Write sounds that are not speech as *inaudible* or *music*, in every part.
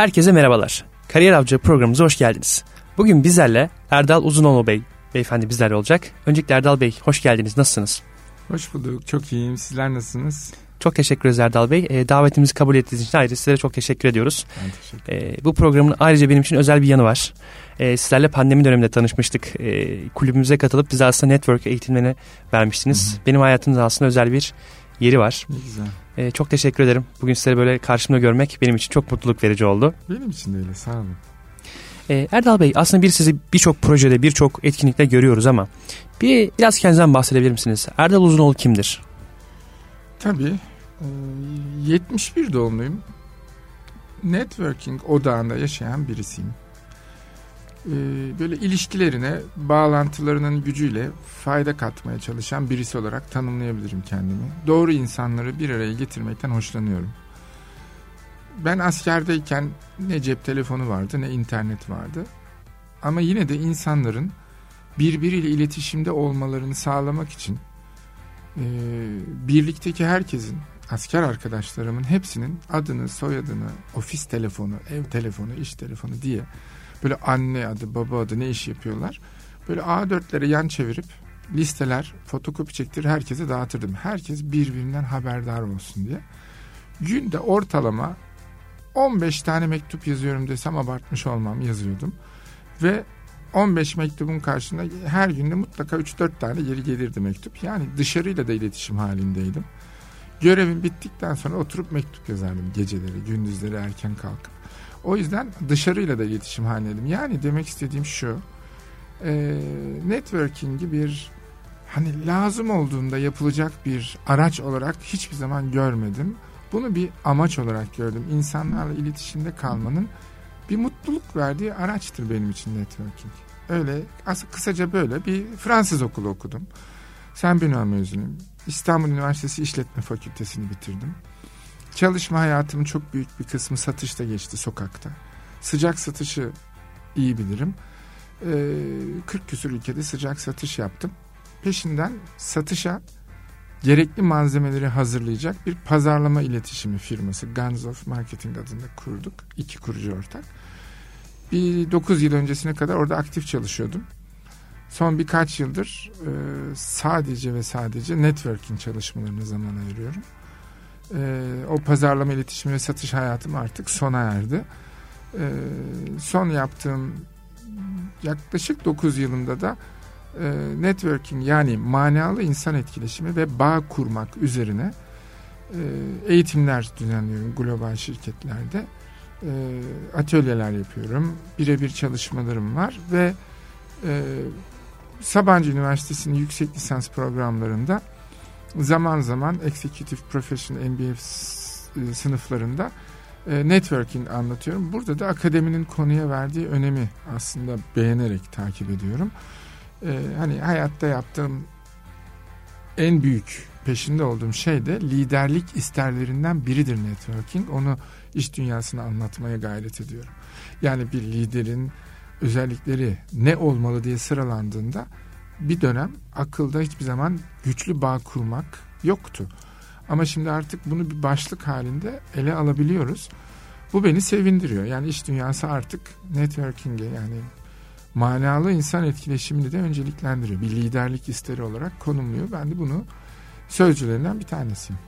Herkese merhabalar. Kariyer Avcı programımıza hoş geldiniz. Bugün bizlerle Erdal Uzunoğlu Bey, beyefendi bizlerle olacak. Öncelikle Erdal Bey hoş geldiniz. Nasılsınız? Hoş bulduk. Çok iyiyim. Sizler nasılsınız? Çok teşekkür ederiz Erdal Bey. E, davetimizi kabul ettiğiniz için ayrıca sizlere çok teşekkür ediyoruz. Ben teşekkür ederim. E, bu programın ayrıca benim için özel bir yanı var. E, sizlerle pandemi döneminde tanışmıştık. E, kulübümüze katılıp bize aslında network eğitimlerini vermiştiniz. Hı hı. Benim hayatımda aslında özel bir yeri var. Ne güzel. E, çok teşekkür ederim. Bugün sizleri böyle karşımda görmek benim için çok mutluluk verici oldu. Benim için de öyle. Sağ olun. E, Erdal Bey aslında bir sizi birçok projede birçok etkinlikte görüyoruz ama bir biraz kendinizden bahsedebilir misiniz? Erdal Uzunoğlu kimdir? Tabii. e, 71 doğumluyum. Networking odağında yaşayan birisiyim. E, Böyle ilişkilerine, bağlantılarının gücüyle fayda katmaya çalışan birisi olarak tanımlayabilirim kendimi. Doğru insanları bir araya getirmekten hoşlanıyorum. Ben askerdeyken ne cep telefonu vardı ne internet vardı. Ama yine de insanların birbiriyle iletişimde olmalarını sağlamak için e, birlikteki herkesin, asker arkadaşlarımın hepsinin adını, soyadını, ofis telefonu, ev telefonu, iş telefonu diye böyle anne adı, baba adı ne iş yapıyorlar. Böyle A4'lere yan çevirip listeler, fotokopi çektir herkese dağıtırdım. Herkes birbirinden haberdar olsun diye. Günde ortalama 15 tane mektup yazıyorum desem abartmış olmam yazıyordum. Ve 15 mektubun karşında her günde mutlaka 3-4 tane geri gelirdi mektup. Yani dışarıyla da iletişim halindeydim. Görevim bittikten sonra oturup mektup yazardım geceleri, gündüzleri erken kalkıp. O yüzden dışarıyla da iletişim halindeydim. Yani demek istediğim şu, e, networking'i bir hani lazım olduğunda yapılacak bir araç olarak hiçbir zaman görmedim. Bunu bir amaç olarak gördüm. İnsanlarla iletişimde kalmanın bir mutluluk verdiği araçtır benim için networking. Öyle kısaca böyle bir Fransız okulu okudum. Saint Benoît mezunuyum. İstanbul Üniversitesi İşletme Fakültesini bitirdim. Çalışma hayatımın çok büyük bir kısmı satışta geçti sokakta. Sıcak satışı iyi bilirim. Ee, 40 küsur ülkede sıcak satış yaptım. Peşinden satışa gerekli malzemeleri hazırlayacak bir pazarlama iletişimi firması Guns of Marketing adında kurduk. İki kurucu ortak. Bir 9 yıl öncesine kadar orada aktif çalışıyordum. Son birkaç yıldır e, sadece ve sadece networking çalışmalarına zaman ayırıyorum. E, o pazarlama iletişimi ve satış hayatım artık sona erdi. E, son yaptığım yaklaşık 9 yılında da e, networking yani manalı insan etkileşimi ve bağ kurmak üzerine e, eğitimler düzenliyorum global şirketlerde. E, atölyeler yapıyorum. Birebir çalışmalarım var ve e, Sabancı Üniversitesi'nin yüksek lisans programlarında zaman zaman Executive Professional MBA e, sınıflarında e, networking anlatıyorum. Burada da akademinin konuya verdiği önemi aslında beğenerek takip ediyorum. E, hani hayatta yaptığım en büyük peşinde olduğum şey de liderlik isterlerinden biridir networking. Onu iş dünyasına anlatmaya gayret ediyorum. Yani bir liderin özellikleri ne olmalı diye sıralandığında bir dönem akılda hiçbir zaman güçlü bağ kurmak yoktu. Ama şimdi artık bunu bir başlık halinde ele alabiliyoruz. Bu beni sevindiriyor. Yani iş dünyası artık networking'e yani manalı insan etkileşimini de önceliklendiriyor. Bir liderlik isteri olarak konumluyor. Ben de bunu sözcülerinden bir tanesiyim.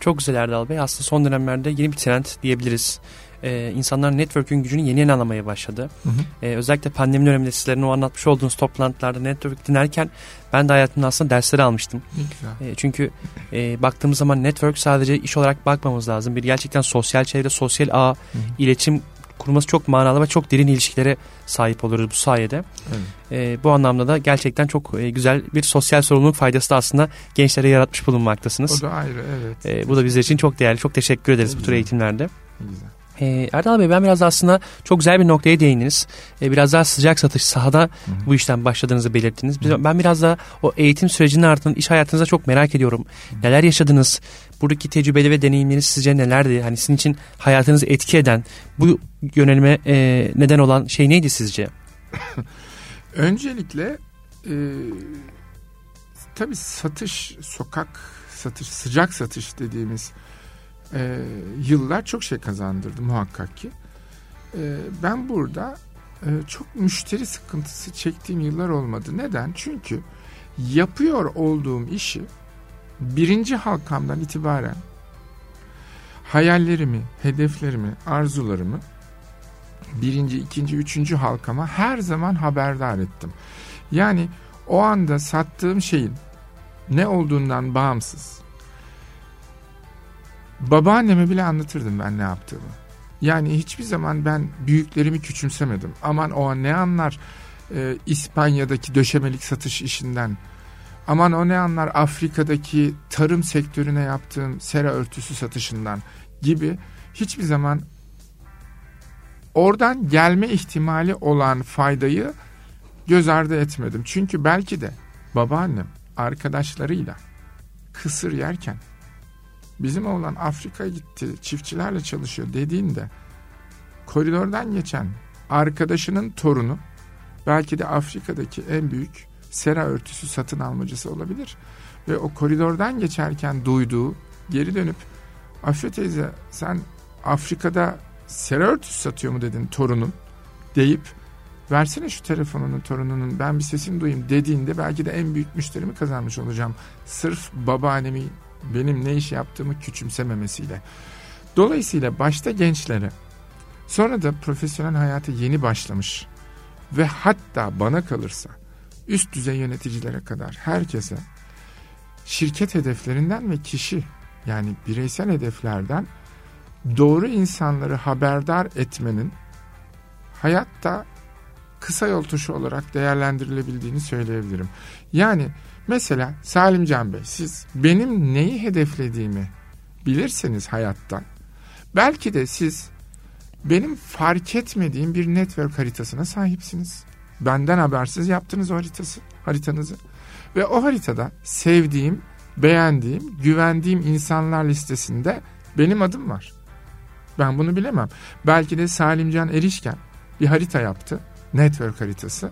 Çok güzel Erdal Bey. Aslında son dönemlerde yeni bir trend diyebiliriz. Ee, insanlar networking gücünü yeni yeni anlamaya başladı. Hı hı. Ee, özellikle pandemi döneminde sizlerin o anlatmış olduğunuz toplantılarda network dinlerken ben de hayatımda aslında dersleri almıştım. Güzel. E, çünkü e, baktığımız zaman network sadece iş olarak bakmamız lazım. Bir gerçekten sosyal çevre, sosyal ağ, Hı hı. iletişim kurması çok manalı ve çok derin ilişkilere sahip oluruz bu sayede. Evet. E, bu anlamda da gerçekten çok e, güzel bir sosyal sorumluluk faydası da aslında gençlere yaratmış bulunmaktasınız. O da ayrı evet. E, bu da bizler için çok değerli. Çok teşekkür ederiz Ne bu tür güzel. eğitimlerde. Güzel. E, Erdal Bey ben biraz da aslında çok güzel bir noktaya değindiniz. E, biraz daha sıcak satış sahada Hı hı. bu işten başladığınızı belirttiniz. Biz- Hı. Ben biraz da o eğitim sürecinin ardından iş hayatınızda çok merak ediyorum. Neler yaşadınız? Buradaki tecrübeli ve deneyimleriniz sizce nelerdi? Hani sizin için hayatınızı etki eden, bu yönelime e, neden olan şey neydi sizce? *coughs* Öncelikle e, tabii satış, sokak satış, sıcak satış dediğimiz e, yıllar çok şey kazandırdı muhakkak ki. e, ben burada e, çok müşteri sıkıntısı çektiğim yıllar olmadı. Neden? Çünkü yapıyor olduğum işi birinci halkamdan itibaren hayallerimi, hedeflerimi, arzularımı birinci, ikinci, üçüncü halkama her zaman haberdar ettim. Yani o anda sattığım şeyin ne olduğundan bağımsız. Babaanneme bile anlatırdım ben ne yaptığımı. Yani hiçbir zaman ben büyüklerimi küçümsemedim. Aman o ne anlar e, İspanya'daki döşemelik satış işinden. Aman o ne anlar Afrika'daki tarım sektörüne yaptığım sera örtüsü satışından gibi hiçbir zaman oradan gelme ihtimali olan faydayı göz ardı etmedim. Çünkü belki de babaannem arkadaşlarıyla kısır yerken bizim oğlan Afrika'ya gitti çiftçilerle çalışıyor dediğinde koridordan geçen arkadaşının torunu belki de Afrika'daki en büyük sera örtüsü satın almacısı olabilir. Ve o koridordan geçerken duyduğu geri dönüp Affe teyze sen Afrika'da sera örtüsü satıyor mu dedin torunun deyip versene şu telefonunun torununun ben bir sesini duyayım dediğinde belki de en büyük müşterimi kazanmış olacağım. Sırf babaannemi benim ne iş yaptığımı küçümsememesiyle. Dolayısıyla başta gençlere sonra da profesyonel hayata yeni başlamış ve hatta bana kalırsa üst düzey yöneticilere kadar herkese şirket hedeflerinden ve kişi yani bireysel hedeflerden doğru insanları haberdar etmenin hayatta kısa yol tuşu olarak değerlendirilebildiğini söyleyebilirim. Yani mesela Salim Can Bey siz benim neyi hedeflediğimi bilirseniz hayatta belki de siz benim fark etmediğim bir network haritasına sahipsiniz. Benden habersiz yaptınız o haritası, haritanızı. Ve o haritada sevdiğim, beğendiğim, güvendiğim insanlar listesinde benim adım var. Ben bunu bilemem. Belki de Salimcan Erişken bir harita yaptı. Network haritası.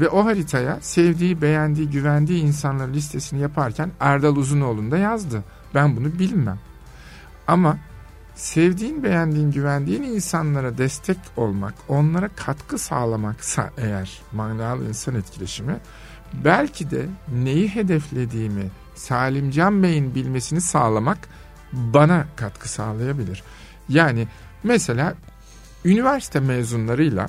Ve o haritaya sevdiği, beğendiği, güvendiği insanların listesini yaparken Erdal Uzunoğlu'nu da yazdı. Ben bunu bilmem. Ama sevdiğin, beğendiğin, güvendiğin insanlara destek olmak, onlara katkı sağlamaksa eğer manalı insan etkileşimi, belki de neyi hedeflediğimi Salimcan Bey'in bilmesini sağlamak bana katkı sağlayabilir. Yani mesela üniversite mezunlarıyla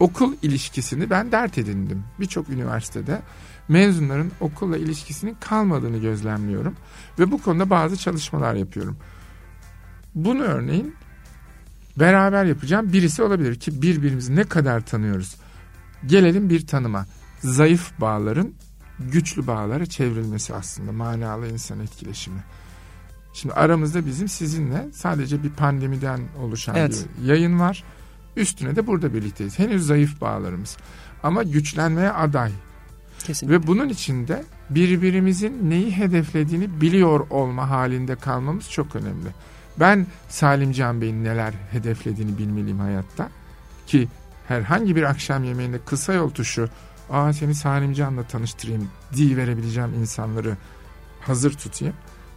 okul ilişkisini ben dert edindim. Birçok üniversitede mezunların okulla ilişkisinin kalmadığını gözlemliyorum ve bu konuda bazı çalışmalar yapıyorum. Bunu örneğin beraber yapacağım birisi olabilir ki birbirimizi ne kadar tanıyoruz. Gelelim bir tanıma. Zayıf bağların güçlü bağlara çevrilmesi aslında manalı insan etkileşimi. Şimdi aramızda bizim sizinle sadece bir pandemiden oluşan evet. bir yayın var. Üstüne de burada birlikteyiz. Henüz zayıf bağlarımız ama güçlenmeye aday. Kesinlikle. Ve bunun içinde birbirimizin neyi hedeflediğini biliyor olma halinde kalmamız çok önemli. Ben Salim Can Bey'in neler hedeflediğini bilmeliyim hayatta. Ki herhangi bir akşam yemeğinde kısa yol tuşu aa seni Salim Can'la tanıştırayım diye verebileceğim insanları hazır tutayım.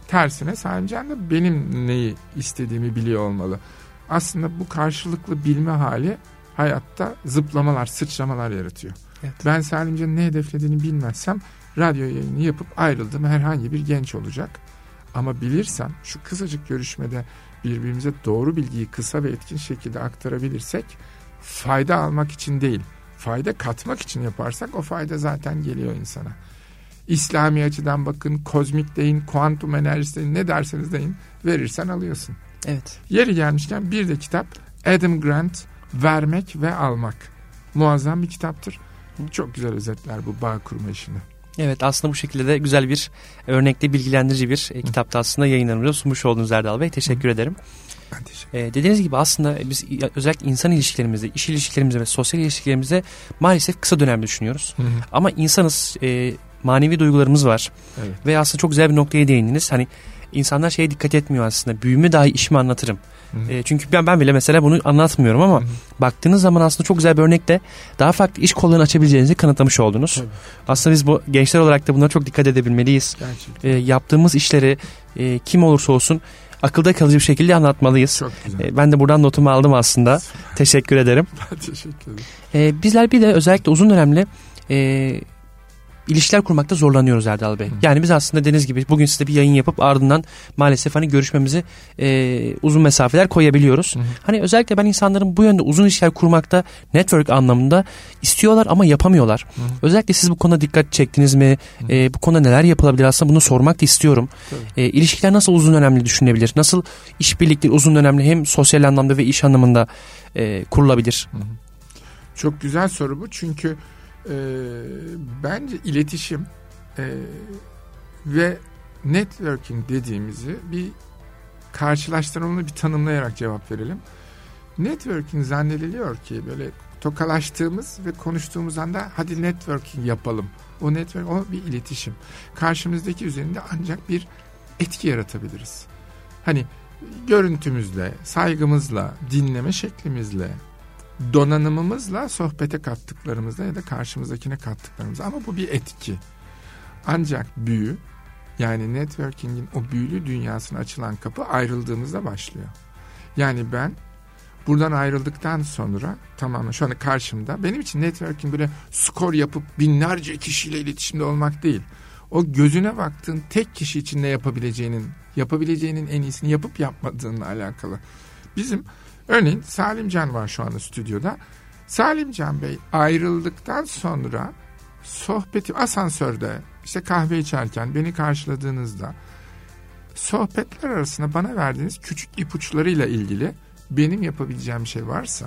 Tersine Salim Can da benim neyi istediğimi biliyor olmalı. Aslında bu karşılıklı bilme hali hayatta zıplamalar, sıçramalar yaratıyor. Evet. Ben Salim Can'ın ne hedeflediğini bilmezsem radyo yayını yapıp ayrıldığım herhangi bir genç olacak. Ama bilirsem şu kısacık görüşmede birbirimize doğru bilgiyi kısa ve etkin şekilde aktarabilirsek fayda almak için değil, fayda katmak için yaparsak o fayda zaten geliyor insana. İslami açıdan bakın, kozmik deyin, kuantum enerjisi deyin, ne derseniz deyin, verirsen alıyorsun. Evet. Yeri gelmişken bir de kitap Adam Grant, Vermek ve Almak. Muazzam bir kitaptır. Çok güzel özetler bu bağ kurma işini. Evet aslında bu şekilde de güzel bir örnekte bilgilendirici bir e, kitapta aslında yayınlarımızda sunmuş oldunuz Erdal Bey. Teşekkür Hı. ederim. Ben teşekkür ederim. E, dediğiniz gibi aslında biz özellikle insan ilişkilerimizde, iş ilişkilerimizde ve sosyal ilişkilerimizde maalesef kısa dönemde düşünüyoruz. Hı hı. Ama insanız, e, manevi duygularımız var. Evet. Ve aslında çok güzel bir noktaya değindiniz. Hani insanlar şeye dikkat etmiyor aslında. Büyüme dahi işimi anlatırım. E, çünkü ben ben bile mesela bunu anlatmıyorum ama Hı. baktığınız zaman aslında çok güzel bir örnekte daha farklı iş kollarını açabileceğinizi kanıtlamış oldunuz. Tabii. Aslında biz bu gençler olarak da buna çok dikkat edebilmeliyiz. E, yaptığımız işleri e, kim olursa olsun akılda kalıcı bir şekilde anlatmalıyız. E, ben de buradan notumu aldım aslında. Teşekkür ederim. *laughs* Ben teşekkür ederim. E, bizler bir de özellikle uzun dönemli e, ilişkiler kurmakta zorlanıyoruz Erdal Bey. Hı. Yani biz aslında deniz gibi bugün size bir yayın yapıp ardından maalesef hani görüşmemizi e, uzun mesafeler koyabiliyoruz. Hı. Hani özellikle ben insanların bu yönde uzun ilişkiler kurmakta network anlamında istiyorlar ama yapamıyorlar. Hı. Özellikle siz bu konuda dikkat çektiniz mi? Hı. E, bu konuda neler yapılabilir aslında bunu sormak da istiyorum. Tabii. E, ilişkiler nasıl uzun dönemli düşünebilir? Nasıl işbirlikleri uzun dönemli hem sosyal anlamda ve iş anlamında e, kurulabilir? Hı. Çok güzel soru bu çünkü e, bence iletişim e, ve networking dediğimizi bir karşılaştırmalı bir tanımlayarak cevap verelim. Networking zannediliyor ki böyle tokalaştığımız ve konuştuğumuz anda hadi networking yapalım. O network o bir iletişim. Karşımızdaki üzerinde ancak bir etki yaratabiliriz. Hani görüntümüzle, saygımızla, dinleme şeklimizle, donanımımızla sohbete kattıklarımızla ya da karşımızdakine kattıklarımızla ama bu bir etki. Ancak büyü yani networking'in o büyülü dünyasına açılan kapı ayrıldığımızda başlıyor. Yani ben buradan ayrıldıktan sonra tamamen şu anda karşımda benim için networking böyle skor yapıp binlerce kişiyle iletişimde olmak değil. O gözüne baktığın tek kişi için ne yapabileceğinin yapabileceğinin en iyisini yapıp yapmadığınla alakalı. Bizim örneğin Salim Can var şu anda stüdyoda. Salim Can Bey ayrıldıktan sonra sohbeti asansörde işte kahve içerken beni karşıladığınızda sohbetler arasında bana verdiğiniz küçük ipuçlarıyla ilgili benim yapabileceğim şey varsa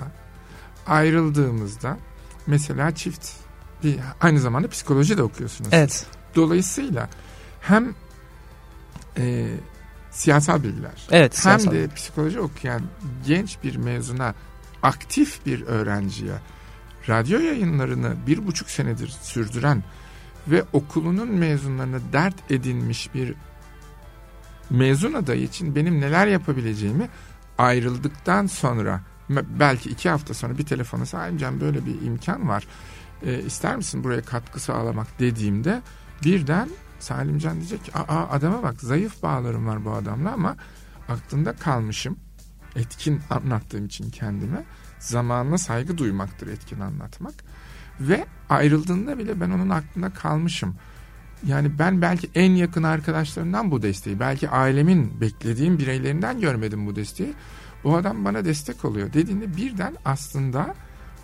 ayrıldığımızda mesela çift bir, aynı zamanda psikoloji de okuyorsunuz. Evet. Dolayısıyla hem e, siyasal bilgiler Evet. hem siyasal. de psikoloji okuyan genç bir mezuna aktif bir öğrenciye radyo yayınlarını bir buçuk senedir sürdüren ve okulunun mezunlarına dert edinmiş bir mezun adayı için benim neler yapabileceğimi ayrıldıktan sonra belki iki hafta sonra bir telefona sahipcan böyle bir imkan var e, ister misin buraya katkı sağlamak dediğimde birden Salimcan diyecek ki aa adama bak zayıf bağlarım var bu adamla ama aklında kalmışım. Etkin anlattığım için kendime zamanına saygı duymaktır etkin anlatmak. Ve ayrıldığında bile ben onun aklında kalmışım. Yani ben belki en yakın arkadaşlarımdan bu desteği belki ailemin beklediğim bireylerinden görmedim bu desteği. Bu adam bana destek oluyor dediğinde birden aslında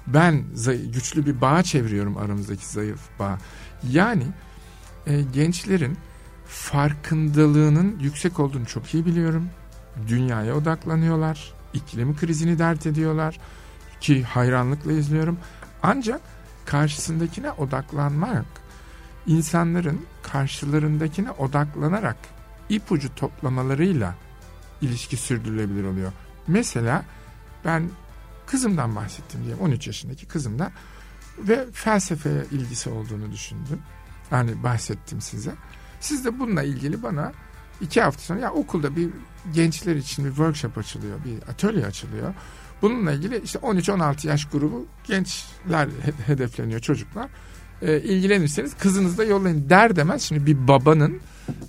ben güçlü bir bağ çeviriyorum aramızdaki zayıf bağ. Yani e, gençlerin farkındalığının yüksek olduğunu çok iyi biliyorum. Dünyaya odaklanıyorlar. İklim krizini dert ediyorlar. Ki hayranlıkla izliyorum. Ancak karşısındakine odaklanmak, insanların karşılarındakine odaklanarak ipucu toplamalarıyla ilişki sürdürülebilir oluyor. Mesela ben kızımdan bahsettim diyelim 13 yaşındaki kızımdan ve felsefeye ilgisi olduğunu düşündüm. Yani bahsettim size. Siz de bununla ilgili bana iki hafta sonra ya okulda bir gençler için bir workshop açılıyor, bir atölye açılıyor. Bununla ilgili işte 13-16 yaş grubu gençler he- hedefleniyor çocuklar. Ee, ilgilenirseniz kızınızı da yollayın der demez. Şimdi bir babanın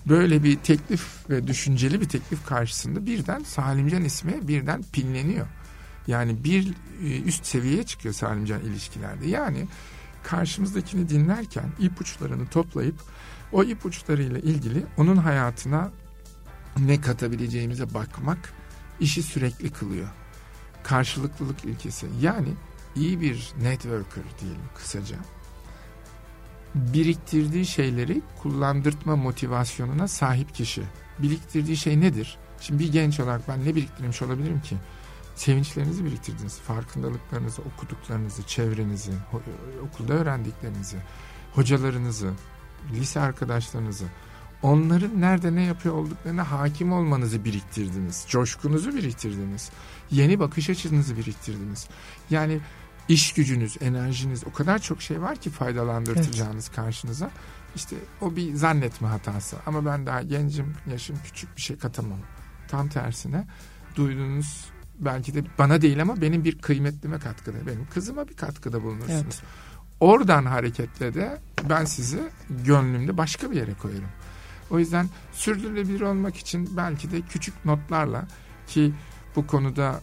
böyle bir teklif ve düşünceli bir teklif karşısında birden Salimcan ismi birden pinleniyor. Yani bir e, üst seviyeye çıkıyor Salimcan ilişkilerde. Yani karşımızdakini dinlerken ipuçlarını toplayıp o ipuçlarıyla ilgili onun hayatına ne katabileceğimize bakmak işi sürekli kılıyor. Karşılıklılık ilkesi. Yani iyi bir networker diyelim kısaca. Biriktirdiği şeyleri kullandırtma motivasyonuna sahip kişi. Biriktirdiği şey nedir? Şimdi bir genç olarak ben ne biriktirmiş olabilirim ki? Sevinçlerinizi biriktirdiniz, farkındalıklarınızı, okuduklarınızı, çevrenizi, okulda öğrendiklerinizi, hocalarınızı, lise arkadaşlarınızı, onların nerede ne yapıyor olduklarına hakim olmanızı biriktirdiniz. Coşkunuzu biriktirdiniz. Yeni bakış açınızı biriktirdiniz. Yani iş gücünüz, enerjiniz o kadar çok şey var ki faydalandırtacağınız karşınıza. İşte o bir zannetme hatası. Ama ben daha gencim, yaşım küçük bir şey katamam. Tam tersine duyduğunuz belki de bana değil ama benim bir kıymetlime katkıda, benim kızıma bir katkıda bulunursunuz. Evet. Oradan hareketle de ben sizi gönlümde başka bir yere koyarım. O yüzden sürdürülebilir olmak için belki de küçük notlarla ki bu konuda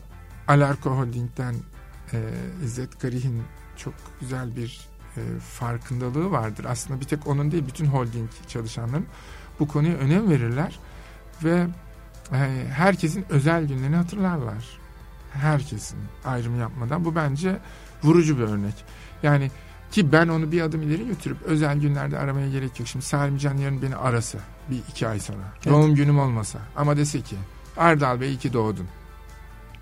Alarko Holding'den e, İzzet Garih'in çok güzel bir e, farkındalığı vardır. Aslında bir tek onun değil bütün holding çalışanların bu konuya önem verirler ve e, herkesin özel günlerini hatırlarlar. Herkesin ayrım yapmadan. Bu bence vurucu bir örnek. Yani ki ben onu bir adım ileri götürüp özel günlerde aramaya gerek yok. Şimdi Salim Can yarın beni arasa bir iki ay sonra. Evet. Doğum günüm olmasa ama dese ki Erdal Bey iyi ki doğdun.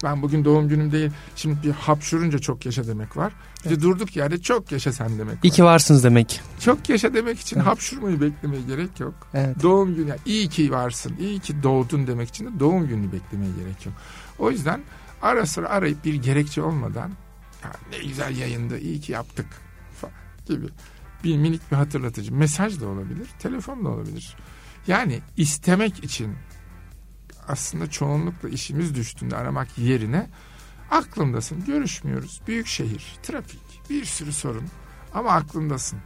Ben bugün doğum günüm değil. Şimdi bir hapşurunca çok yaşa demek var. Bir de durduk yerde çok yaşa sen demek var. İyi ki varsınız demek. Çok yaşa demek için evet. hapşurmayı beklemeye gerek yok. Evet. Doğum günü yani iyi ki varsın, iyi ki doğdun demek için de doğum gününü beklemeye gerek yok. O yüzden ara sıra arayıp bir gerekçe olmadan ya ne güzel yayında iyi ki yaptık gibi bir minik bir hatırlatıcı. Mesaj da olabilir, telefon da olabilir. Yani istemek için aslında çoğunlukla işimiz düştüğünde aramak yerine aklımdasın, görüşmüyoruz. Büyük şehir, trafik, bir sürü sorun ama aklımdasın.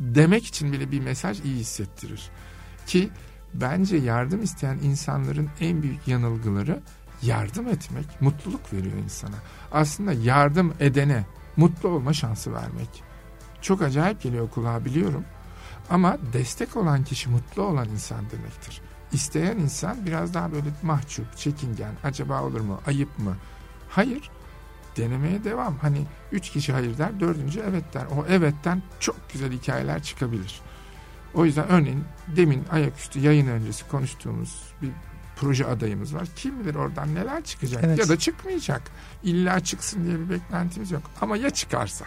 Demek için bile bir mesaj iyi hissettirir. Ki bence yardım isteyen insanların en büyük yanılgıları yardım etmek mutluluk veriyor insana. Aslında yardım edene mutlu olma şansı vermek. Çok acayip geliyor kulağa biliyorum. Ama destek olan kişi mutlu olan insan demektir. İsteyen insan biraz daha böyle mahcup, çekingen, acaba olur mu, ayıp mı? Hayır, denemeye devam. Hani üç kişi hayır der, dördüncü evet der. O evetten çok güzel hikayeler çıkabilir. O yüzden örneğin demin ayaküstü yayın öncesi konuştuğumuz bir proje adayımız var. Kim bilir oradan neler çıkacak evet. ya da çıkmayacak. İlla çıksın diye bir beklentimiz yok. Ama ya çıkarsa?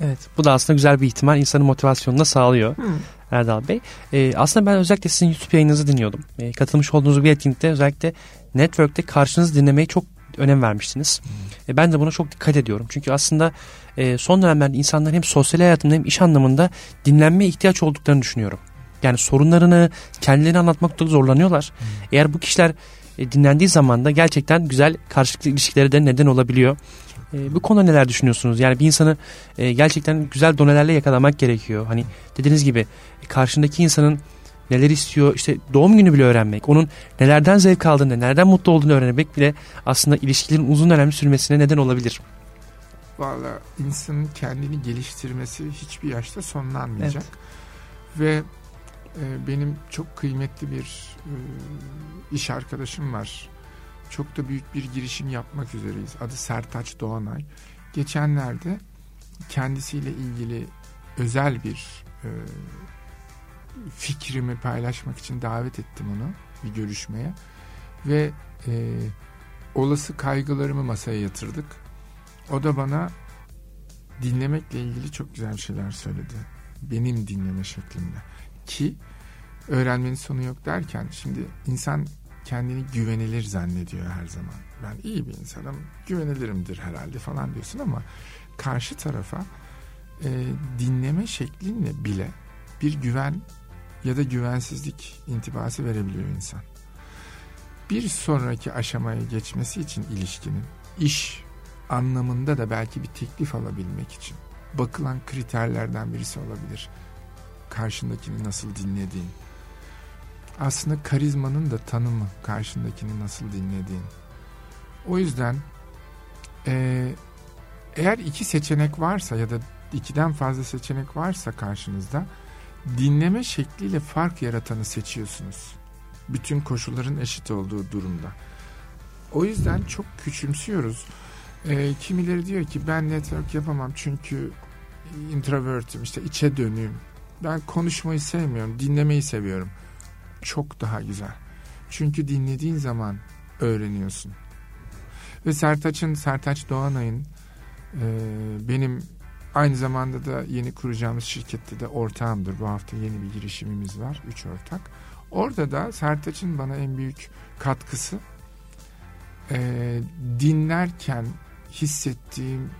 Evet bu da aslında güzel bir ihtimal insanın motivasyonunu da sağlıyor hmm. Erdal Bey. Ee, aslında ben özellikle sizin YouTube yayınınızı dinliyordum. Ee, katılmış olduğunuz bir etkinlikte özellikle network'te karşınızı dinlemeyi çok önem vermiştiniz. Hmm. E, ben de buna çok dikkat ediyorum. Çünkü aslında e, son dönemlerde insanların hem sosyal hayatında hem iş anlamında dinlenmeye ihtiyaç olduklarını düşünüyorum. Yani sorunlarını kendilerini anlatmakta zorlanıyorlar. Hmm. Eğer bu kişiler e, dinlendiği zaman da gerçekten güzel karşılıklı ilişkilere de neden olabiliyor. E, bu konuda neler düşünüyorsunuz? Yani bir insanı e, gerçekten güzel donelerle yakalamak gerekiyor. Hani dediğiniz gibi karşındaki insanın neler istiyor işte doğum günü bile öğrenmek onun nelerden zevk aldığını nereden mutlu olduğunu öğrenmek bile aslında ilişkilerin uzun dönem sürmesine neden olabilir. Valla insanın kendini geliştirmesi hiçbir yaşta sonlanmayacak. Evet. Ve e, benim çok kıymetli bir e, iş arkadaşım var çok da büyük bir girişim yapmak üzereyiz. Adı Sertaç Doğanay. Geçenlerde kendisiyle ilgili özel bir e, fikrimi paylaşmak için davet ettim onu bir görüşmeye ve e, olası kaygılarımı masaya yatırdık. O da bana dinlemekle ilgili çok güzel şeyler söyledi. Benim dinleme şeklimde. Ki öğrenmenin sonu yok derken şimdi insan kendini güvenilir zannediyor her zaman. Ben iyi bir insanım, güvenilirimdir herhalde falan diyorsun ama karşı tarafa e, dinleme şeklinle bile bir güven ya da güvensizlik intibası verebiliyor insan. Bir sonraki aşamaya geçmesi için ilişkinin iş anlamında da belki bir teklif alabilmek için bakılan kriterlerden birisi olabilir. Karşındakini nasıl dinlediğin, aslında karizmanın da tanımı karşındakini nasıl dinlediğin. O yüzden e, eğer iki seçenek varsa ya da ikiden fazla seçenek varsa karşınızda dinleme şekliyle fark yaratanı seçiyorsunuz. Bütün koşulların eşit olduğu durumda. O yüzden çok küçümsüyoruz. E, kimileri diyor ki ben network yapamam çünkü introvertim işte içe dönüyüm. Ben konuşmayı sevmiyorum, dinlemeyi seviyorum çok daha güzel. Çünkü dinlediğin zaman öğreniyorsun. Ve Sertaç'ın, Sertaç Doğanay'ın e, benim aynı zamanda da yeni kuracağımız şirkette de ortağımdır. Bu hafta yeni bir girişimimiz var. Üç ortak. Orada da Sertaç'ın bana en büyük katkısı e, dinlerken hissettiğim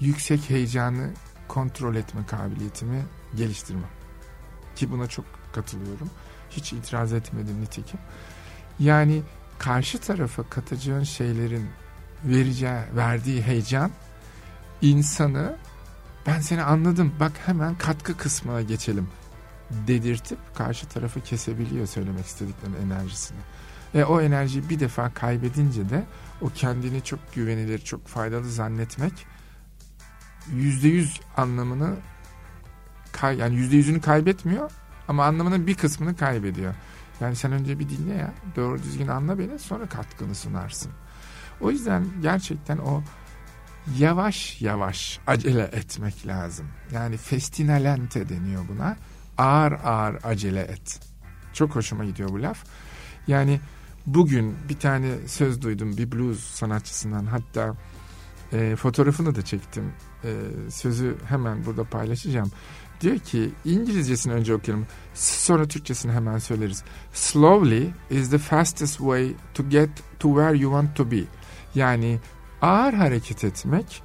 yüksek heyecanı kontrol etme kabiliyetimi geliştirme. Ki buna çok katılıyorum. Hiç itiraz etmedim nitekim. Yani karşı tarafa katacağın şeylerin vereceği, verdiği heyecan insanı ben seni anladım bak hemen katkı kısmına geçelim dedirtip karşı tarafı kesebiliyor söylemek istediklerinin enerjisini. Ve o enerjiyi bir defa kaybedince de o kendini çok güvenilir, çok faydalı zannetmek yüz anlamını kay yani yüzde yüzünü kaybetmiyor ama anlamının bir kısmını kaybediyor. Yani sen önce bir dinle ya doğru düzgün anla beni sonra katkını sunarsın. O yüzden gerçekten o yavaş yavaş acele etmek lazım. Yani festinalente deniyor buna. Ağır ağır acele et. Çok hoşuma gidiyor bu laf. Yani bugün bir tane söz duydum bir blues sanatçısından hatta e, fotoğrafını da çektim. E, sözü hemen burada paylaşacağım. Diyor ki İngilizcesini önce okuyalım sonra Türkçesini hemen söyleriz. Slowly is the fastest way to get to where you want to be. Yani ağır hareket etmek,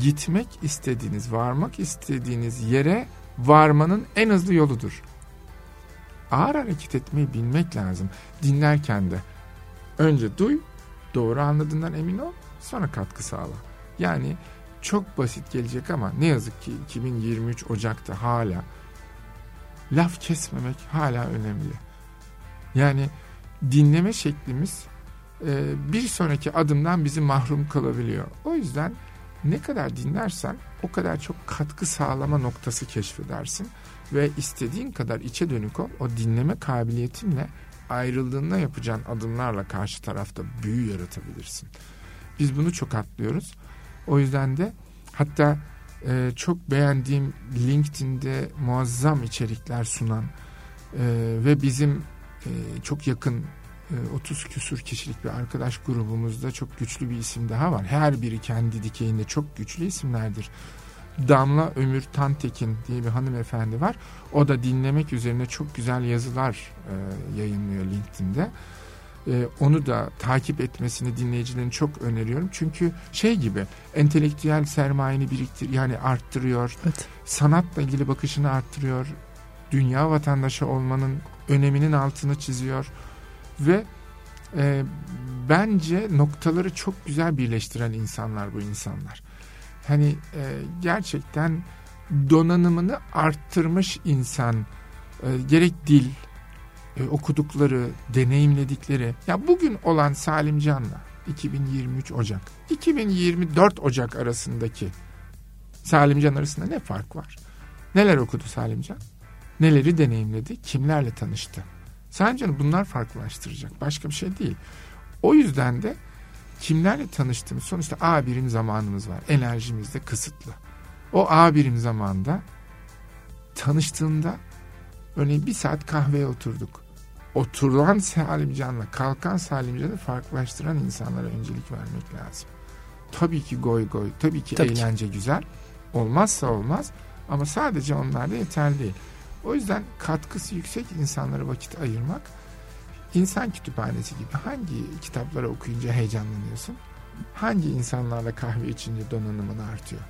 gitmek istediğiniz, varmak istediğiniz yere varmanın en hızlı yoludur. Ağır hareket etmeyi bilmek lazım. Dinlerken de önce duy, doğru anladığından emin ol, sonra katkı sağla. Yani çok basit gelecek ama ne yazık ki 2023 Ocak'ta hala laf kesmemek hala önemli. Yani dinleme şeklimiz e, bir sonraki adımdan bizi mahrum kalabiliyor. O yüzden ne kadar dinlersen o kadar çok katkı sağlama noktası keşfedersin ve istediğin kadar içe dönük ol o dinleme kabiliyetinle ayrıldığında yapacağın adımlarla karşı tarafta büyü yaratabilirsin. Biz bunu çok atlıyoruz. O yüzden de hatta e, çok beğendiğim LinkedIn'de muazzam içerikler sunan e, ve bizim e, çok yakın 30 e, küsur kişilik bir arkadaş grubumuzda çok güçlü bir isim daha var. Her biri kendi dikeyinde çok güçlü isimlerdir. Damla Ömür Tantekin diye bir hanımefendi var. O da dinlemek üzerine çok güzel yazılar e, yayınlıyor LinkedIn'de. E, onu da takip etmesini dinleyicilerin çok öneriyorum. Çünkü şey gibi entelektüel sermayeni biriktir yani arttırıyor. Evet. Sanatla ilgili bakışını arttırıyor. Dünya vatandaşı olmanın öneminin altını çiziyor ve e, bence noktaları çok güzel birleştiren insanlar bu insanlar. Hani e, gerçekten donanımını arttırmış insan e, gerek dil e, okudukları deneyimledikleri ya bugün olan Salim Can'la 2023 Ocak 2024 Ocak arasındaki Salim Can arasında ne fark var? Neler okudu Salim Can? Neleri deneyimledi? Kimlerle tanıştı? Sadece bunlar farklılaştıracak. Başka bir şey değil. O yüzden de kimlerle tanıştığımız sonuçta A birim zamanımız var. Enerjimiz de kısıtlı. O A birim zamanda tanıştığında örneğin bir saat kahveye oturduk. Oturulan Salimcan'la kalkan Salimcan'ı farklılaştıran insanlara öncelik vermek lazım. Tabii ki goy goy, tabii ki tabii eğlence ki. güzel. Olmazsa olmaz ama sadece onlar da yeterli değil. O yüzden katkısı yüksek insanlara vakit ayırmak insan kütüphanesi gibi hangi kitapları okuyunca heyecanlanıyorsun? Hangi insanlarla kahve içince donanımın artıyor?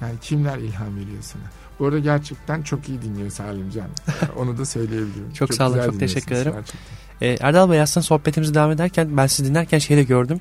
Yani kimler ilham veriyor sana? Bu arada gerçekten çok iyi dinliyor Salim Can. *laughs* Onu da söyleyebilirim. çok, çok sağ olun, çok teşekkür ederim. Ee, Erdal Bey aslında sohbetimizi devam ederken ben sizi dinlerken şeyi de gördüm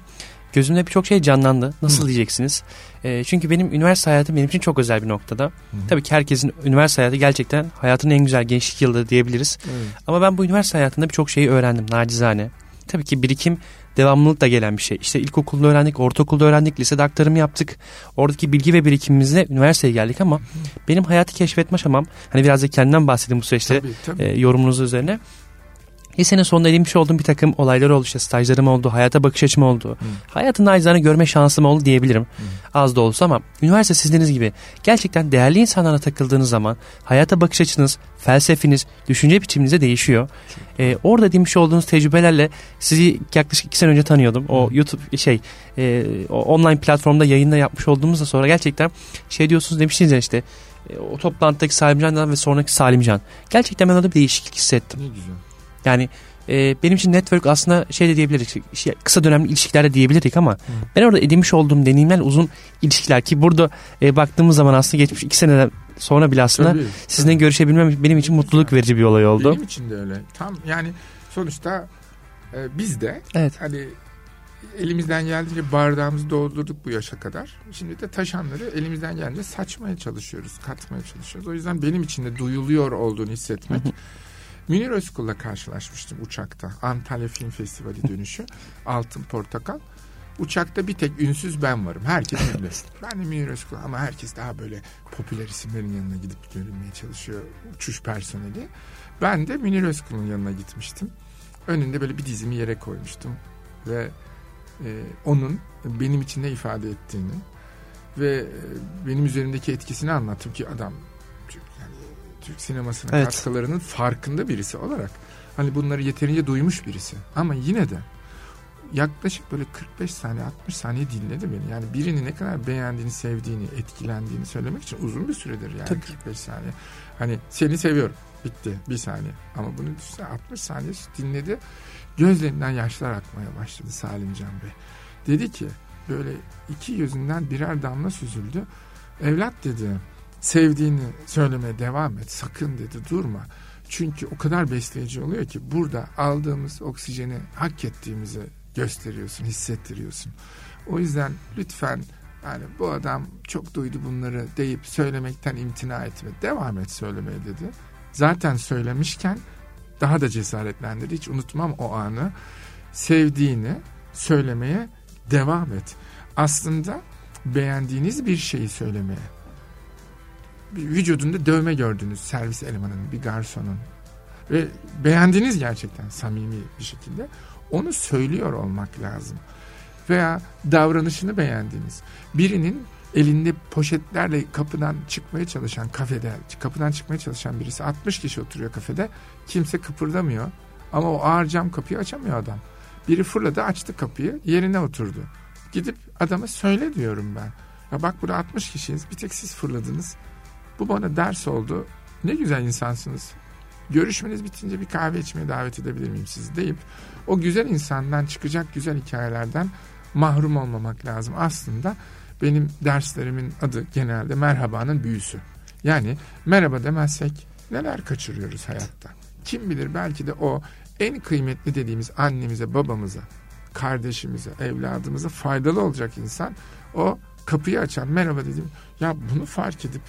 gözümde birçok şey canlandı. Nasıl Hı. diyeceksiniz? E, çünkü benim üniversite hayatım benim için çok özel bir noktada. Hı. Tabii ki herkesin üniversite hayatı gerçekten hayatının en güzel gençlik yılı diyebiliriz. Hı. Ama ben bu üniversite hayatında birçok şeyi öğrendim nacizane. Tabii ki birikim devamlılıkla gelen bir şey. İşte ilkokulda öğrendik, ortaokulda öğrendik, lisede aktarımı yaptık. Oradaki bilgi ve birikimimizle üniversiteye geldik ama benim hayatı keşfetme aşamam, hani biraz da kendimden bahsedeyim bu süreçte tabii, tabii. E, yorumunuz üzerine. Lisenin sonunda edinmiş olduğum bir takım olaylar oldu. İşte stajlarım oldu, hayata bakış açım oldu. Hmm. Hayatın acizane görme şansım oldu diyebilirim. Hmm. Az da olsa ama üniversite sizdiğiniz gibi gerçekten değerli insanlara takıldığınız zaman hayata bakış açınız, felsefeniz, düşünce biçiminize değişiyor. Ee, orada dinmiş olduğunuz tecrübelerle sizi yaklaşık iki sene önce tanıyordum. O hmm. YouTube şey e, o online platformda yayında yapmış olduğumuzda sonra gerçekten şey diyorsunuz demiştiniz ya işte e, o toplantıdaki Salimcan'dan ve sonraki Salimcan. Gerçekten ben orada bir değişiklik hissettim. Ne güzel. Yani e, benim için network aslında şey de diyebiliriz şey, kısa dönemli ilişkiler de diyebilirdik ama Hı. ben orada edinmiş olduğum deneyimler uzun ilişkiler ki burada e, baktığımız zaman aslında geçmiş iki seneden sonra bile aslında tabii, sizinle tabii. görüşebilmem benim için mutluluk verici bir olay oldu. Benim için de öyle. Tam yani sonuçta e, biz de evet. hani elimizden geldiğince bardağımızı doldurduk bu yaşa kadar. Şimdi de taşanları elimizden gelince saçmaya çalışıyoruz, katmaya çalışıyoruz. O yüzden benim için de duyuluyor olduğunu hissetmek. Münir Özkul'la karşılaşmıştım uçakta. Antalya Film Festivali dönüşü. *laughs* Altın Portakal. Uçakta bir tek ünsüz ben varım. Herkes *laughs* ünlü. ben de Münir Özkul ama herkes daha böyle popüler isimlerin yanına gidip görünmeye çalışıyor. Uçuş personeli. Ben de Münir Özkul'un yanına gitmiştim. Önünde böyle bir dizimi yere koymuştum. Ve e, onun benim için ne ifade ettiğini ve e, benim üzerimdeki etkisini anlattım ki adam Türk sinemasının evet. katkılarının farkında birisi olarak hani bunları yeterince duymuş birisi ama yine de yaklaşık böyle 45 saniye 60 saniye dinledi beni. Yani birini ne kadar beğendiğini, sevdiğini, etkilendiğini söylemek için uzun bir süredir yani Tabii. 45 saniye. Hani seni seviyorum. Bitti bir saniye. Ama bunu düşünsene 60 saniye dinledi. Gözlerinden yaşlar akmaya başladı Salim Can Bey. Dedi ki böyle iki gözünden birer damla süzüldü. Evlat dedi sevdiğini söylemeye devam et. Sakın dedi durma. Çünkü o kadar besleyici oluyor ki burada aldığımız oksijeni hak ettiğimizi gösteriyorsun, hissettiriyorsun. O yüzden lütfen yani bu adam çok duydu bunları deyip söylemekten imtina etme. Devam et söylemeye dedi. Zaten söylemişken daha da cesaretlendirdi. Hiç unutmam o anı. Sevdiğini söylemeye devam et. Aslında beğendiğiniz bir şeyi söylemeye. Vücudunda dövme gördünüz servis elemanının, bir garsonun. Ve beğendiğiniz gerçekten samimi bir şekilde onu söylüyor olmak lazım. Veya davranışını beğendiğiniz birinin elinde poşetlerle kapıdan çıkmaya çalışan kafede, kapıdan çıkmaya çalışan birisi 60 kişi oturuyor kafede. Kimse kıpırdamıyor ama o ağır cam kapıyı açamıyor adam. Biri fırladı açtı kapıyı yerine oturdu. Gidip adama söyle diyorum ben. Ya bak burada 60 kişiyiz bir tek siz fırladınız. Bu bana ders oldu. Ne güzel insansınız. Görüşmeniz bitince bir kahve içmeye davet edebilir miyim sizi deyip o güzel insandan çıkacak güzel hikayelerden mahrum olmamak lazım. Aslında benim derslerimin adı genelde merhabanın büyüsü. Yani merhaba demezsek neler kaçırıyoruz hayatta. Kim bilir belki de o en kıymetli dediğimiz annemize, babamıza, kardeşimize, evladımıza faydalı olacak insan o kapıyı açan merhaba dedim. Ya bunu fark edip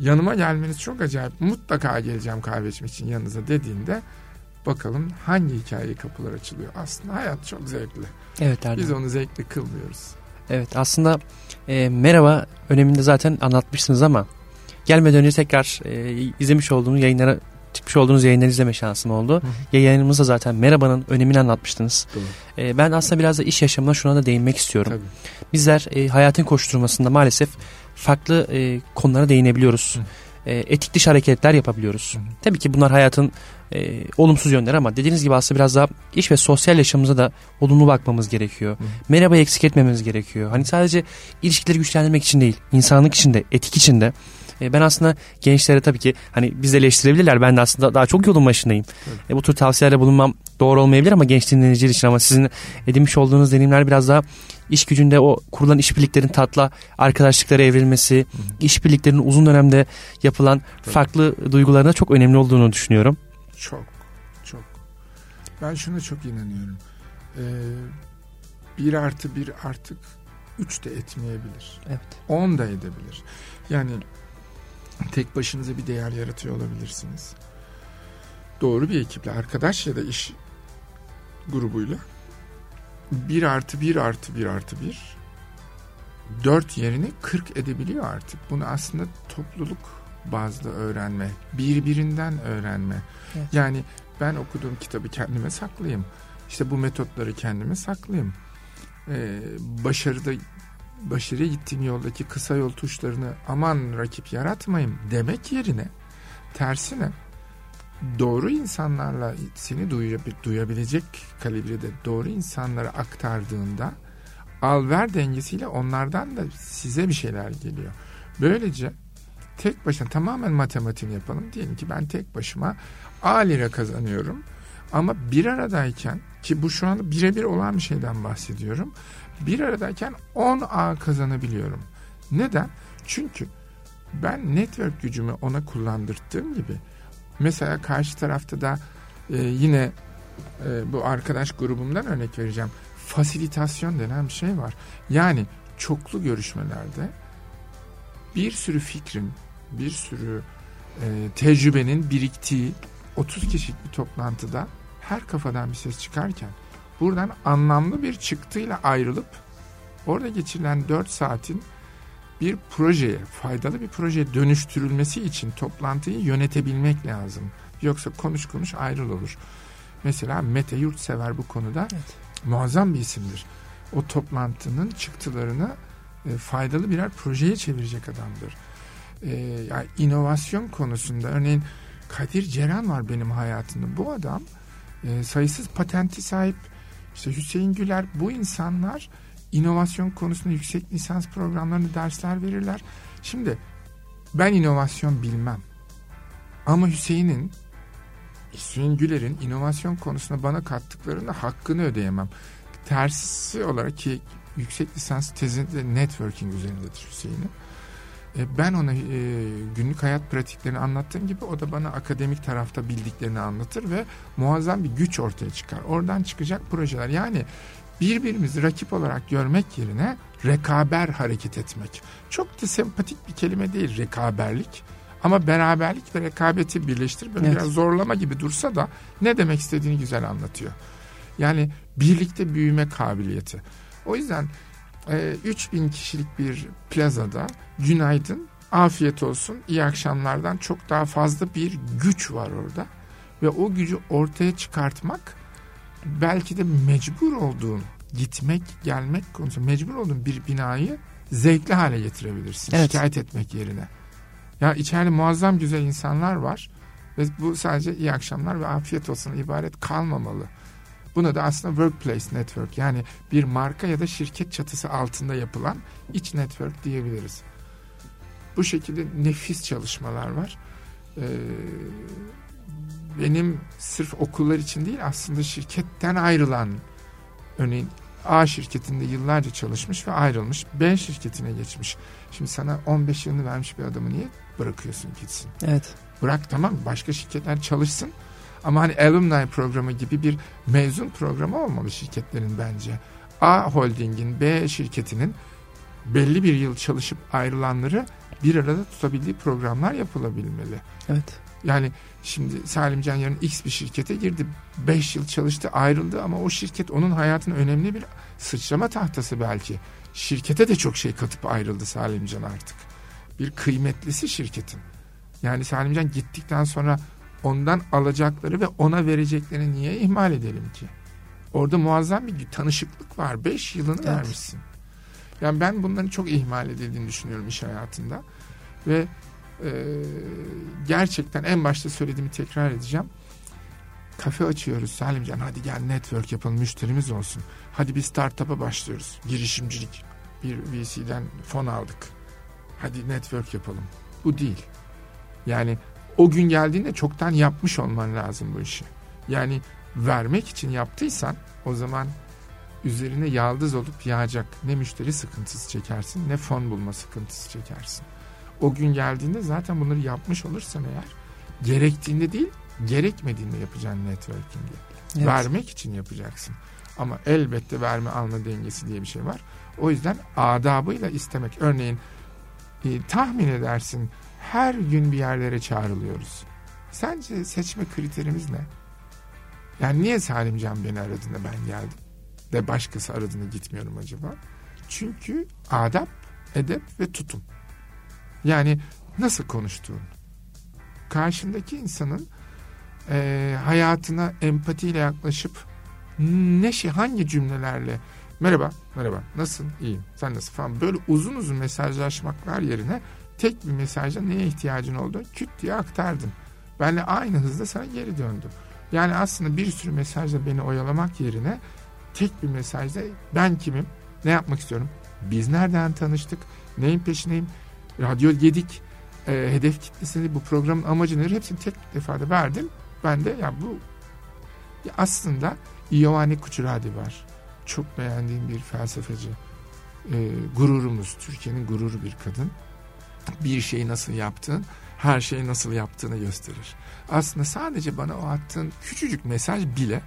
yanıma gelmeniz çok acayip. Mutlaka geleceğim kahve içmek için yanınıza dediğinde bakalım hangi hikaye kapılar açılıyor. Aslında hayat çok zevkli. Evet Erdem. Biz onu zevkli kılmıyoruz. Evet aslında e, merhaba öneminde zaten anlatmışsınız ama gelmeden önce tekrar e, izlemiş olduğunuz yayınlara çıkmış olduğunuz yayınları izleme şansım oldu. Hı hı. Yayınımızda zaten merhabanın önemini anlatmıştınız. E, ben aslında biraz da iş yaşamına şuna da değinmek istiyorum. Tabii. Bizler e, hayatın koşturmasında maalesef farklı e, konulara değinebiliyoruz. Hı. E, etik dışı hareketler yapabiliyoruz. Hı. Tabii ki bunlar hayatın e, olumsuz yönleri ama dediğiniz gibi aslında biraz daha iş ve sosyal yaşamımıza da olumlu bakmamız gerekiyor. Hı. Merhaba eksik etmememiz gerekiyor. Hani sadece ilişkileri güçlendirmek için değil, insanlık için de, etik için de. E, ben aslında gençlere tabii ki hani biz eleştirebilirler. Ben de aslında daha çok yolun başındayım. E, bu tür tavsiyelerde bulunmam doğru olmayabilir ama genç dinleyiciler için ama sizin edinmiş olduğunuz deneyimler biraz daha iş gücünde o kurulan işbirliklerin tatla arkadaşlıklara evrilmesi, hı işbirliklerinin uzun dönemde yapılan Tabii. farklı duygularına çok önemli olduğunu düşünüyorum. Çok, çok. Ben şuna çok inanıyorum. Ee, bir artı bir artık üç de etmeyebilir. Evet. On da edebilir. Yani tek başınıza bir değer yaratıyor olabilirsiniz. Doğru bir ekiple, arkadaş ya da iş grubuyla bir artı bir artı bir artı bir dört yerini kırk edebiliyor artık. Bunu aslında topluluk bazlı öğrenme, birbirinden öğrenme. Evet. Yani ben okuduğum kitabı kendime saklayayım. İşte bu metotları kendime saklayayım. Ee, başarıda başarıya gittiğim yoldaki kısa yol tuşlarını aman rakip yaratmayayım demek yerine tersine doğru insanlarla seni duyabilecek kalibrede doğru insanlara aktardığında al ver dengesiyle onlardan da size bir şeyler geliyor. Böylece tek başına tamamen matematiğini yapalım. Diyelim ki ben tek başıma A lira kazanıyorum. Ama bir aradayken ki bu şu anda birebir olan bir şeyden bahsediyorum. Bir aradayken 10 A kazanabiliyorum. Neden? Çünkü ben network gücümü ona kullandırdığım gibi mesela karşı tarafta da e, yine e, bu arkadaş grubumdan örnek vereceğim. fasilitasyon denen bir şey var. Yani çoklu görüşmelerde bir sürü fikrin, bir sürü e, tecrübenin biriktiği 30 kişilik bir toplantıda her kafadan bir ses çıkarken buradan anlamlı bir çıktıyla ayrılıp orada geçirilen 4 saatin bir projeye, faydalı bir projeye dönüştürülmesi için toplantıyı yönetebilmek lazım. Yoksa konuş konuş ayrıl olur. Mesela Mete Yurtsever bu konuda evet. muazzam bir isimdir. O toplantının çıktılarını e, faydalı birer projeye çevirecek adamdır. E, yani inovasyon konusunda örneğin Kadir Ceren var benim hayatımda. Bu adam e, sayısız patenti sahip. İşte Hüseyin Güler bu insanlar inovasyon konusunda yüksek lisans programlarında dersler verirler. Şimdi ben inovasyon bilmem. Ama Hüseyin'in Hüseyin Güler'in inovasyon konusunda bana kattıklarını hakkını ödeyemem. Tersi olarak ki yüksek lisans tezinde networking üzerindedir Hüseyin'in. E, ben ona e, günlük hayat pratiklerini anlattığım gibi o da bana akademik tarafta bildiklerini anlatır ve muazzam bir güç ortaya çıkar. Oradan çıkacak projeler yani birbirimizi rakip olarak görmek yerine rekaber hareket etmek. Çok da sempatik bir kelime değil rekaberlik. Ama beraberlik ve rekabeti birleştirip evet. biraz zorlama gibi dursa da ne demek istediğini güzel anlatıyor. Yani birlikte büyüme kabiliyeti. O yüzden e, 3000 kişilik bir plazada günaydın, afiyet olsun, iyi akşamlardan çok daha fazla bir güç var orada. Ve o gücü ortaya çıkartmak belki de mecbur olduğun gitmek gelmek konusunda mecbur olduğun bir binayı zevkli hale getirebilirsin. Evet. Şikayet etmek yerine. Ya içeride muazzam güzel insanlar var ve bu sadece iyi akşamlar ve afiyet olsun ibaret kalmamalı. Buna da aslında workplace network yani bir marka ya da şirket çatısı altında yapılan iç network diyebiliriz. Bu şekilde nefis çalışmalar var. Ee, benim sırf okullar için değil aslında şirketten ayrılan örneğin A şirketinde yıllarca çalışmış ve ayrılmış. B şirketine geçmiş. Şimdi sana 15 yılını vermiş bir adamı niye bırakıyorsun gitsin? Evet. Bırak tamam başka şirketler çalışsın. Ama hani alumni programı gibi bir mezun programı olmalı şirketlerin bence. A holdingin, B şirketinin belli bir yıl çalışıp ayrılanları bir arada tutabildiği programlar yapılabilmeli. Evet. Yani şimdi Salim Can yarın X bir şirkete girdi. 5 yıl çalıştı ayrıldı ama o şirket onun hayatının önemli bir sıçrama tahtası belki. Şirkete de çok şey katıp ayrıldı Salim Can artık. Bir kıymetlisi şirketin. Yani Salim Can gittikten sonra ondan alacakları ve ona vereceklerini niye ihmal edelim ki? Orada muazzam bir tanışıklık var. 5 yılını evet. vermişsin. Yani ben bunların çok ihmal edildiğini düşünüyorum iş hayatında. Ve e, gerçekten en başta söylediğimi tekrar edeceğim. Kafe açıyoruz Salimcan hadi gel network yapalım müşterimiz olsun. Hadi bir startup'a başlıyoruz. Girişimcilik. Bir VC'den fon aldık. Hadi network yapalım. Bu değil. Yani o gün geldiğinde çoktan yapmış olman lazım bu işi. Yani vermek için yaptıysan o zaman üzerine yaldız olup yağacak. Ne müşteri sıkıntısı çekersin ne fon bulma sıkıntısı çekersin. O gün geldiğinde zaten bunları yapmış olursan eğer gerektiğinde değil gerekmediğinde yapacaksın networking'i. Evet. Vermek için yapacaksın. Ama elbette verme alma dengesi diye bir şey var. O yüzden adabıyla istemek. Örneğin e, tahmin edersin her gün bir yerlere çağrılıyoruz. Sence seçme kriterimiz ne? Yani niye Salimcan beni aradığında ben geldim? De başkası aradığında gitmiyorum acaba? Çünkü adap, edep ve tutum. Yani nasıl konuştuğun. Karşındaki insanın e, hayatına empatiyle yaklaşıp ne şey hangi cümlelerle merhaba merhaba nasılsın iyiyim sen nasıl falan böyle uzun uzun mesajlaşmaklar yerine tek bir mesajda neye ihtiyacın oldu küt diye aktardın. Benle aynı hızda sana geri döndüm. Yani aslında bir sürü mesajla beni oyalamak yerine tek bir mesajda ben kimim, ne yapmak istiyorum, biz nereden tanıştık, neyin peşindeyim, radyo yedik, e, hedef kitlesini bu programın amacı nedir hepsini tek defada verdim. Ben de ya bu ya aslında Giovanni Kucuradi var. Çok beğendiğim bir felsefeci. E, gururumuz, Türkiye'nin gururu bir kadın. Bir şeyi nasıl yaptığın, her şeyi nasıl yaptığını gösterir. Aslında sadece bana o attığın küçücük mesaj bile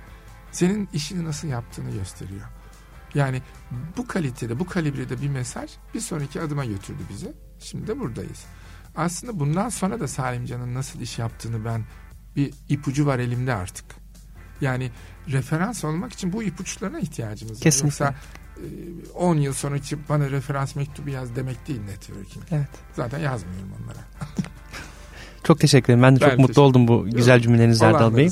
senin işini nasıl yaptığını gösteriyor. Yani bu kalitede, bu kalibrede bir mesaj bir sonraki adıma götürdü bizi. Şimdi de buradayız. Aslında bundan sonra da Salimcan'ın nasıl iş yaptığını ben bir ipucu var elimde artık. Yani referans olmak için bu ipuçlarına ihtiyacımız var. Kesinlikle. Yoksa 10 yıl sonra bana referans mektubu yaz demek değil networking. Evet. Zaten yazmıyorum onlara. *laughs* Çok teşekkür ederim. Ben de Ben çok mutlu oldum bu güzel cümleniz Erdal Bey.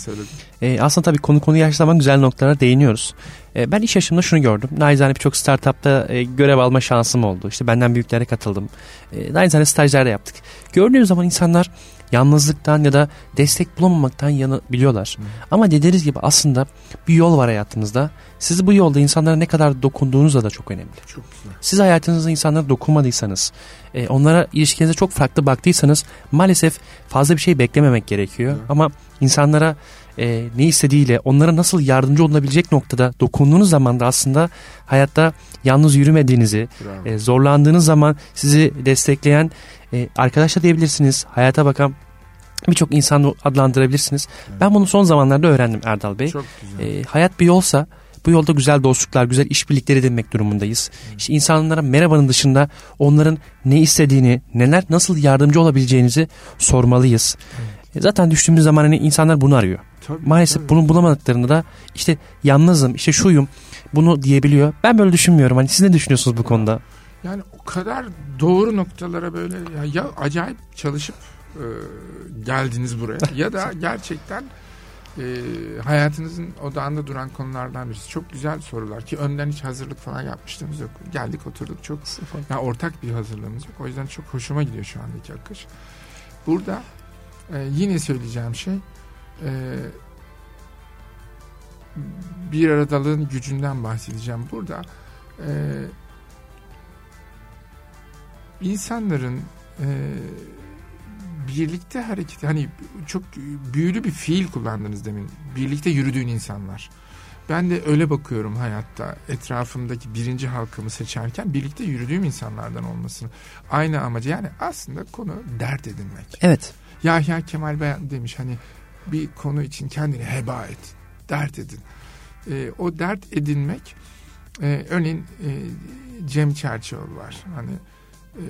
Ee, aslında tabii konu konuyu yaşlaman güzel noktalara değiniyoruz. Ee, ben iş yaşamında şunu gördüm. Naizane birçok startupta e, görev alma şansım oldu. İşte benden büyüklere katıldım. E, naizane stajlar da yaptık. Gördüğüm zaman insanlar yalnızlıktan ya da destek bulamamaktan yanı biliyorlar. Ama dediğiniz gibi aslında bir yol var hayatınızda. Siz bu yolda insanlara ne kadar dokunduğunuz da, da çok önemli. Çok güzel. Siz hayatınızda insanlara dokunmadıysanız, e, onlara ilişkinize çok farklı baktıysanız maalesef fazla bir şey beklememek gerekiyor. Evet. Ama insanlara e, ne istediğiyle, onlara nasıl yardımcı olunabilecek noktada dokunduğunuz zaman da aslında hayatta yalnız yürümediğinizi, Bravo. e, zorlandığınız zaman sizi destekleyen e, arkadaş da diyebilirsiniz. Hayata bakan birçok insan adlandırabilirsiniz. Evet. Ben bunu son zamanlarda öğrendim Erdal Bey. Çok güzel. E, hayat bir yolsa bu yolda güzel dostluklar, güzel işbirlikleri edinmek durumundayız. İşte insanlara merhabanın dışında onların ne istediğini, neler nasıl yardımcı olabileceğinizi sormalıyız. E, Zaten düştüğümüz zaman hani insanlar bunu arıyor. Tabii, Maalesef tabii. bunu bulamadıklarında da işte yalnızım, işte şuyum bunu diyebiliyor. Ben böyle düşünmüyorum. Hani siz ne düşünüyorsunuz bu konuda? Yani o kadar doğru noktalara böyle ya, ya acayip çalışıp e, geldiniz buraya *laughs* ya da gerçekten e, hayatınızın odağında duran konulardan birisi. Çok güzel sorular ki önden hiç hazırlık falan yapmıştığımız yok. Geldik oturduk çok ya ortak bir hazırlığımız yok. O yüzden çok hoşuma gidiyor şu andaki akış. Burada e, yine söyleyeceğim şey e, bir aradalığın gücünden bahsedeceğim. Burada e, insanların e, birlikte hareket hani çok büyülü bir fiil kullandınız demin. Birlikte yürüdüğün insanlar. Ben de öyle bakıyorum hayatta. Etrafımdaki birinci halkımı seçerken birlikte yürüdüğüm insanlardan olmasını. Aynı amacı yani aslında konu dert edinmek. Evet. Yahya Kemal Bey demiş hani bir konu için kendini heba et. Dert edin. E, o dert edinmek e, örneğin e, Cem Çerçioğlu var. Hani e,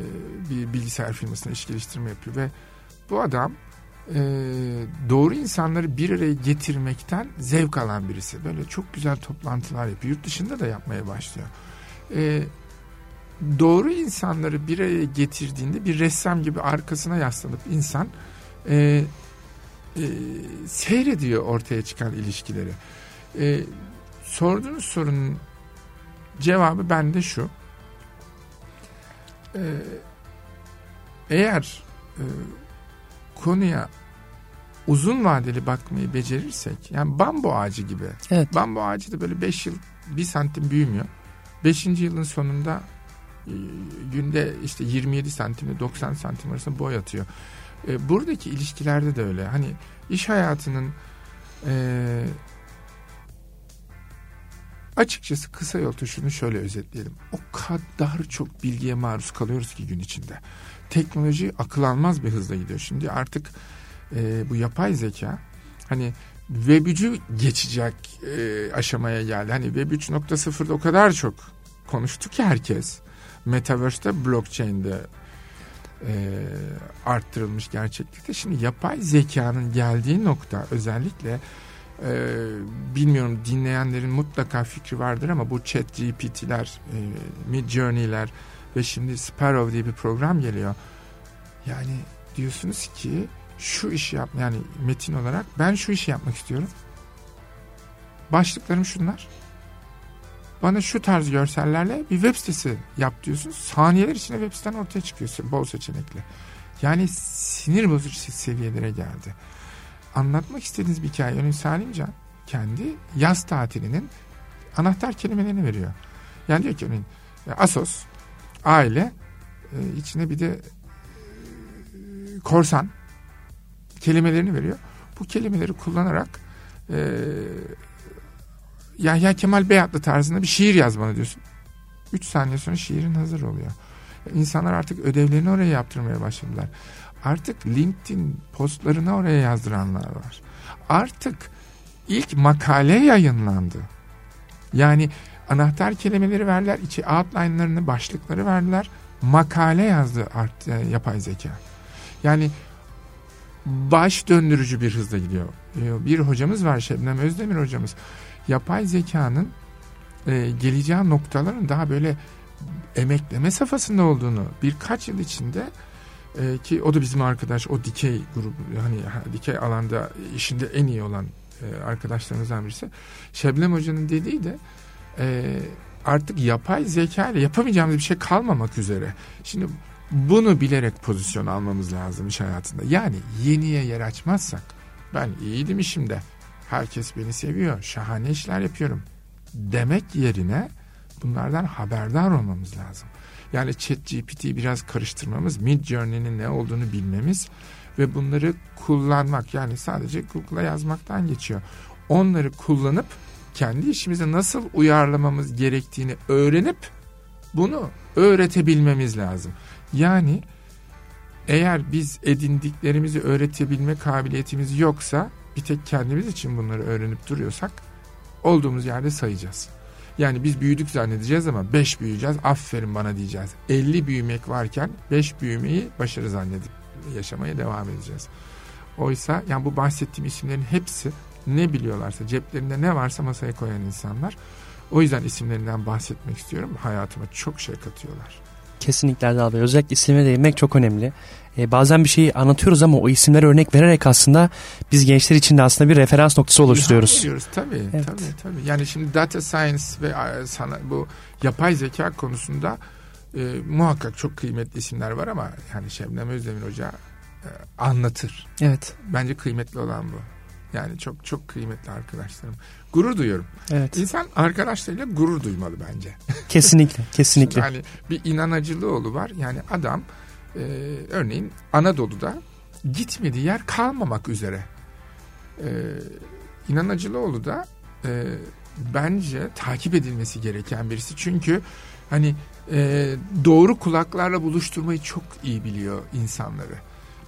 bir bilgisayar firmasına iş geliştirme yapıyor ve bu adam e, doğru insanları bir araya getirmekten zevk alan birisi. Böyle çok güzel toplantılar yapıyor. Yurt dışında da yapmaya başlıyor. E, doğru insanları bir araya getirdiğinde bir ressam gibi arkasına yaslanıp insan e, e, seyrediyor ortaya çıkan ilişkileri. E, sorduğunuz sorunun cevabı bende şu. E, eğer e, konuya uzun vadeli bakmayı becerirsek yani bambu ağacı gibi. Evet. Bambu ağacı da böyle 5 yıl bir santim büyümüyor. 5. yılın sonunda e, günde işte 27 santimle 90 santim arasında boy atıyor. E, buradaki ilişkilerde de öyle. Hani iş hayatının e, açıkçası kısa yol tuşunu şöyle özetleyelim. O kadar çok bilgiye maruz kalıyoruz ki gün içinde. Teknoloji akıl almaz bir hızla gidiyor. Şimdi artık e, bu yapay zeka hani Web 3'ü geçecek e, aşamaya geldi. Hani Web 3.0'da o kadar çok konuştu ki herkes. Metaverse'de, blockchain'de e, arttırılmış gerçeklikte. Şimdi yapay zekanın geldiği nokta özellikle e, bilmiyorum dinleyenlerin mutlaka fikri vardır ama bu chat GPT'ler, e, Mid Journey'ler ve şimdi Sparrow diye bir program geliyor. Yani diyorsunuz ki şu işi yap yani metin olarak ben şu işi yapmak istiyorum. Başlıklarım şunlar. Bana şu tarz görsellerle bir web sitesi yap diyorsunuz. Saniyeler içinde web siten ortaya çıkıyor bol seçenekli. Yani sinir bozucu seviyelere geldi. Anlatmak istediğiniz bir hikaye. Örneğin Salimcan kendi yaz tatilinin anahtar kelimelerini veriyor. Yani diyor ki örneğin Asos, aile, e, içine bir de e, korsan kelimelerini veriyor. Bu kelimeleri kullanarak e, Yahya Kemal Beyatlı tarzında bir şiir yaz bana diyorsun. Üç saniye sonra şiirin hazır oluyor. İnsanlar artık ödevlerini oraya yaptırmaya başladılar. Artık LinkedIn postlarını oraya yazdıranlar var. Artık ilk makale yayınlandı. Yani Anahtar kelimeleri verdiler. içi outline'larını, başlıkları verdiler. Makale yazdı art, e, yapay zeka. Yani baş döndürücü bir hızla gidiyor. E, bir hocamız var Şebnem Özdemir hocamız. Yapay zekanın e, geleceği noktaların daha böyle emekleme safhasında olduğunu birkaç yıl içinde e, ki o da bizim arkadaş o dikey grubu hani dikey alanda işinde en iyi olan e, arkadaşlarımızdan birisi. Şebnem Hoca'nın dediği de e, artık yapay zeka ile yapamayacağımız bir şey kalmamak üzere. Şimdi bunu bilerek pozisyon almamız lazım iş hayatında. Yani yeniye yer açmazsak ben iyiydim işimde. Herkes beni seviyor. Şahane işler yapıyorum. Demek yerine bunlardan haberdar olmamız lazım. Yani chat GPT'yi biraz karıştırmamız, Mid Journey'nin ne olduğunu bilmemiz ve bunları kullanmak yani sadece Google'a yazmaktan geçiyor. Onları kullanıp kendi işimize nasıl uyarlamamız gerektiğini öğrenip bunu öğretebilmemiz lazım. Yani eğer biz edindiklerimizi öğretebilme kabiliyetimiz yoksa bir tek kendimiz için bunları öğrenip duruyorsak olduğumuz yerde sayacağız. Yani biz büyüdük zannedeceğiz ama 5 büyüyeceğiz aferin bana diyeceğiz. 50 büyümek varken 5 büyümeyi başarı zannedip yaşamaya devam edeceğiz. Oysa yani bu bahsettiğim isimlerin hepsi ne biliyorlarsa ceplerinde ne varsa masaya koyan insanlar. O yüzden isimlerinden bahsetmek istiyorum. Hayatıma çok şey katıyorlar. Kesinlikle Erdal Bey. Özellikle isimlere değinmek çok önemli. Ee, bazen bir şeyi anlatıyoruz ama o isimlere örnek vererek aslında biz gençler için de aslında bir referans noktası oluşturuyoruz. İlham tabii, evet. tabii tabii. Yani şimdi data science ve e, sana bu yapay zeka konusunda e, muhakkak çok kıymetli isimler var ama yani Şebnem Özdemir Hoca e, anlatır. Evet. Bence kıymetli olan bu. Yani çok çok kıymetli arkadaşlarım. Gurur duyuyorum. Evet. İnsan arkadaşlarıyla gurur duymalı bence. Kesinlikle, *laughs* kesinlikle. yani bir inanacılığı var. Yani adam e, örneğin Anadolu'da gitmediği yer kalmamak üzere. E, İnanacılıoğlu da e, bence takip edilmesi gereken birisi. Çünkü hani e, doğru kulaklarla buluşturmayı çok iyi biliyor insanları.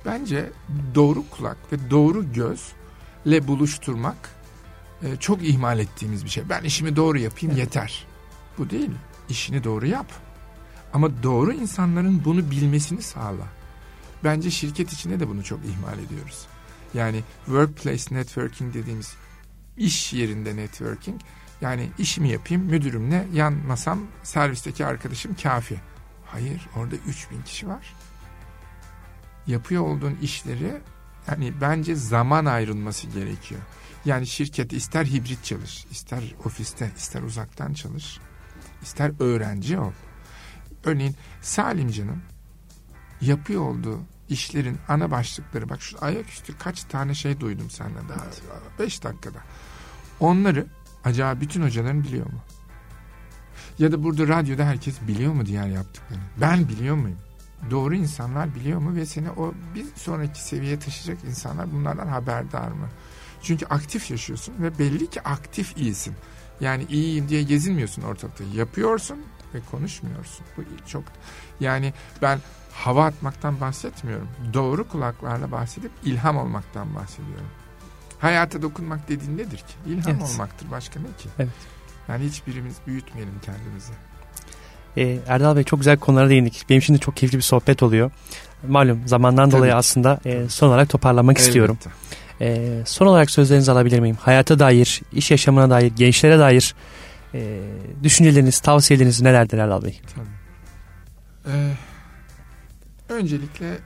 Bence doğru kulak ve doğru gözle buluşturmak e, çok ihmal ettiğimiz bir şey. Ben işimi doğru yapayım evet. yeter. Bu değil. İşini doğru yap. Ama doğru insanların bunu bilmesini sağla. Bence şirket içinde de bunu çok ihmal ediyoruz. Yani workplace networking dediğimiz iş yerinde networking. Yani işimi yapayım müdürümle yan masam servisteki arkadaşım kafi. Hayır orada 3000 kişi var. Yapıyor olduğun işleri yani bence zaman ayrılması gerekiyor. Yani şirket ister hibrit çalış, ister ofiste, ister uzaktan çalış, ister öğrenci ol. Örneğin Salimcan'ın yapıyor olduğu işlerin ana başlıkları bak şu ayaküstü kaç tane şey duydum senden daha 5 evet. dakikada. Onları acaba bütün hocaların biliyor mu? Ya da burada radyoda herkes biliyor mu diğer yaptıklarını? Ben biliyor muyum? Doğru insanlar biliyor mu ve seni o bir sonraki seviyeye taşıyacak insanlar bunlardan haberdar mı? Çünkü aktif yaşıyorsun ve belli ki aktif iyisin. Yani iyiyim diye gezinmiyorsun ortalıkta. Yapıyorsun ve konuşmuyorsun. Bu çok yani ben hava atmaktan bahsetmiyorum. Doğru kulaklarla bahsedip ilham olmaktan bahsediyorum. Hayata dokunmak dediğin nedir ki? İlham evet. olmaktır. Başka ne ki? Evet. Yani hiçbirimiz büyütmeyelim kendimizi. Ee, Erdal Bey çok güzel konulara değindik. Benim de çok keyifli bir sohbet oluyor. Malum zamandan Tabii. dolayı aslında e, son olarak toparlamak Elbette. istiyorum. E, son olarak sözlerinizi alabilir miyim? Hayata dair, iş yaşamına dair, gençlere dair e, düşünceleriniz, tavsiyeleriniz nelerdir Erdal Bey? Tabii. Ee, öncelikle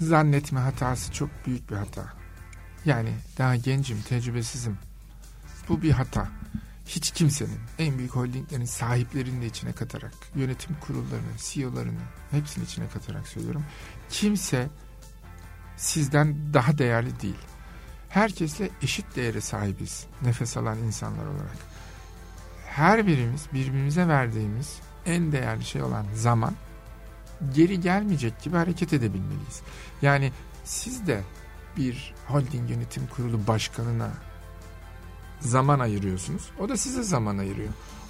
zannetme hatası çok büyük bir hata. Yani daha gencim, tecrübesizim. Bu bir hata. Hiç kimsenin, en büyük holdinglerin sahiplerini de içine katarak, yönetim kurullarını, CEO'larını hepsini içine katarak söylüyorum. Kimse sizden daha değerli değil. Herkesle eşit değere sahibiz nefes alan insanlar olarak. Her birimiz birbirimize verdiğimiz en değerli şey olan zaman geri gelmeyecek gibi hareket edebilmeliyiz. Yani siz de bir holding yönetim kurulu başkanına zaman ayırıyorsunuz. O da size zaman ayırıyor.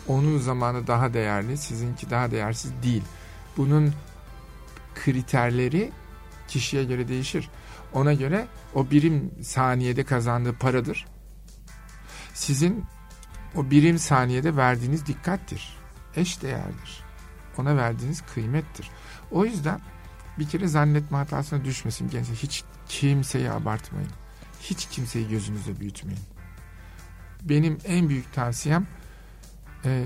Onun zamanı daha değerli, sizinki daha değersiz değil. Bunun kriterleri kişiye göre değişir. Ona göre o birim saniyede kazandığı paradır. Sizin o birim saniyede verdiğiniz dikkattir. Eş değerdir. Ona verdiğiniz kıymettir. O yüzden bir kere zannetme hatasına düşmesin gençler. Hiç kimseyi abartmayın. Hiç kimseyi gözünüzde büyütmeyin. Benim en büyük tavsiyem e,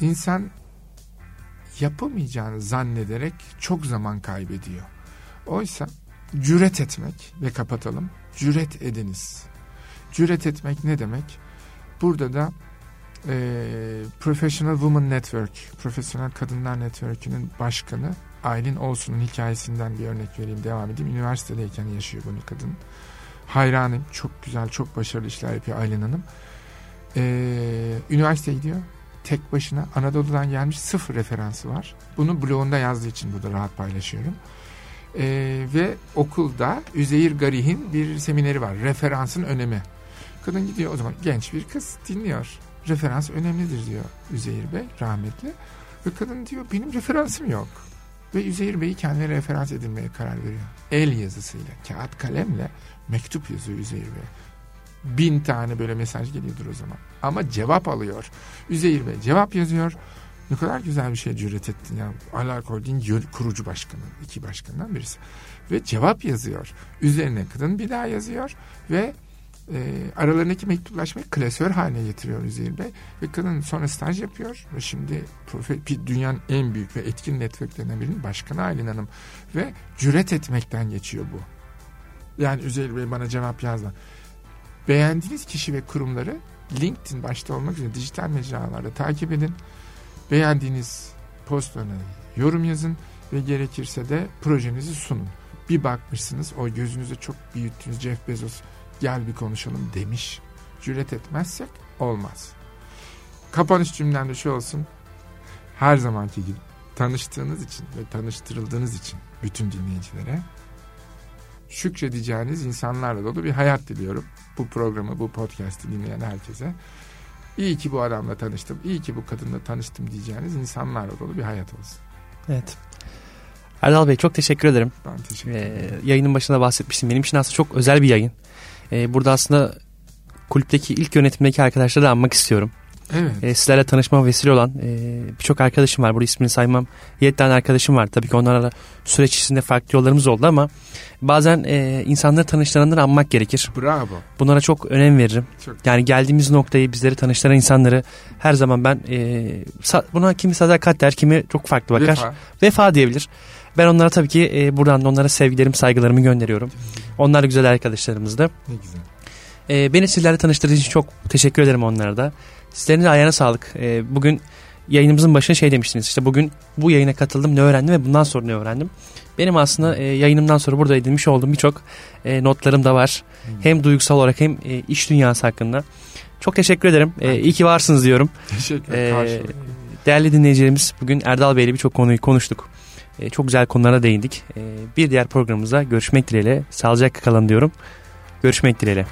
insan yapamayacağını zannederek çok zaman kaybediyor. Oysa cüret etmek ve kapatalım. Cüret ediniz. Cüret etmek ne demek? Burada da e, Professional Women Network, Profesyonel Kadınlar Network'ünün başkanı Aylin Olsun'un hikayesinden bir örnek vereyim, devam edeyim. Üniversitedeyken yaşıyor bunu kadın. Hayranım, çok güzel, çok başarılı işler yapıyor Aylin Hanım. Ee, üniversiteye gidiyor. Tek başına Anadolu'dan gelmiş sıfır referansı var. Bunu blogunda yazdığı için burada rahat paylaşıyorum. Ee, ve okulda Üzeyir Garih'in bir semineri var. Referansın önemi. Kadın gidiyor o zaman genç bir kız dinliyor. Referans önemlidir diyor Üzeyir Bey rahmetli. Ve kadın diyor benim referansım yok. Ve Üzeyir Bey'i kendine referans edilmeye karar veriyor. El yazısıyla, kağıt kalemle mektup yazıyor Üzeyir Bey. Bin tane böyle mesaj geliyordur o zaman. Ama cevap alıyor. Üzeyir Bey cevap yazıyor. Ne kadar güzel bir şey cüret ettin ya. Alak Holding kurucu başkanı, iki başkanından birisi. Ve cevap yazıyor. Üzerine kadın bir daha yazıyor ve e, aralarındaki mektuplaşmayı klasör haline getiriyor Üzeyir Bey. Ve kadın sonra staj yapıyor ve şimdi dünyanın en büyük ve etkin networklerinden birinin başkanı Aylin Hanım. Ve cüret etmekten geçiyor bu. Yani Üzeyir Bey bana cevap yazma. Beğendiğiniz kişi ve kurumları LinkedIn başta olmak üzere dijital mecralarda takip edin. Beğendiğiniz postlarına yorum yazın ve gerekirse de projenizi sunun. Bir bakmışsınız o gözünüzde çok büyüttüğünüz Jeff Bezos gel bir konuşalım demiş. Cüret etmezsek olmaz. Kapanış cümlemde şu olsun. Her zamanki gibi tanıştığınız için ve tanıştırıldığınız için bütün dinleyicilere şükredeceğiniz insanlarla dolu bir hayat diliyorum. Bu programı, bu podcast'i dinleyen herkese. İyi ki bu adamla tanıştım, iyi ki bu kadınla tanıştım diyeceğiniz insanlarla dolu bir hayat olsun. Evet. Erdal Bey çok teşekkür ederim. Ben teşekkür ederim. Ee, yayının başında bahsetmiştim. Benim için aslında çok özel bir yayın. Ee, burada aslında kulüpteki ilk yönetimdeki arkadaşları da anmak istiyorum. Evet. E, sizlerle tanışma vesile olan e, birçok arkadaşım var. Burada ismini saymam. 7 tane arkadaşım var. Tabii ki onlarla süreç içinde farklı yollarımız oldu ama bazen e, insanları tanıştıranları anmak gerekir. Bravo. Bunlara çok önem veririm. Çok. Yani geldiğimiz noktayı bizleri tanıştıran insanları her zaman ben e, buna kimi sadakat der kimi çok farklı bakar. Vefa. Vefa diyebilir. Ben onlara tabii ki e, buradan da onlara sevgilerim, saygılarımı gönderiyorum. Onlar güzel arkadaşlarımızdı. Ne güzel. E, beni sizlerle tanıştırdığı için çok teşekkür ederim onlara da. Sizlerin de ayağına sağlık. E, bugün yayınımızın başına şey demiştiniz. İşte bugün bu yayına katıldım ne öğrendim ve bundan sonra ne öğrendim. Benim aslında e, yayınımdan sonra burada edinmiş olduğum birçok e, notlarım da var. Hmm. Hem duygusal olarak hem e, iş dünyası hakkında. Çok teşekkür ederim. E, iyi ki varsınız diyorum. Teşekkür ederim. değerli dinleyicilerimiz bugün Erdal Bey ile birçok konuyu konuştuk. E, çok güzel konulara değindik. E, bir diğer programımızda görüşmek dileğiyle. Sağlıcakla kalın diyorum. Görüşmek dileğiyle.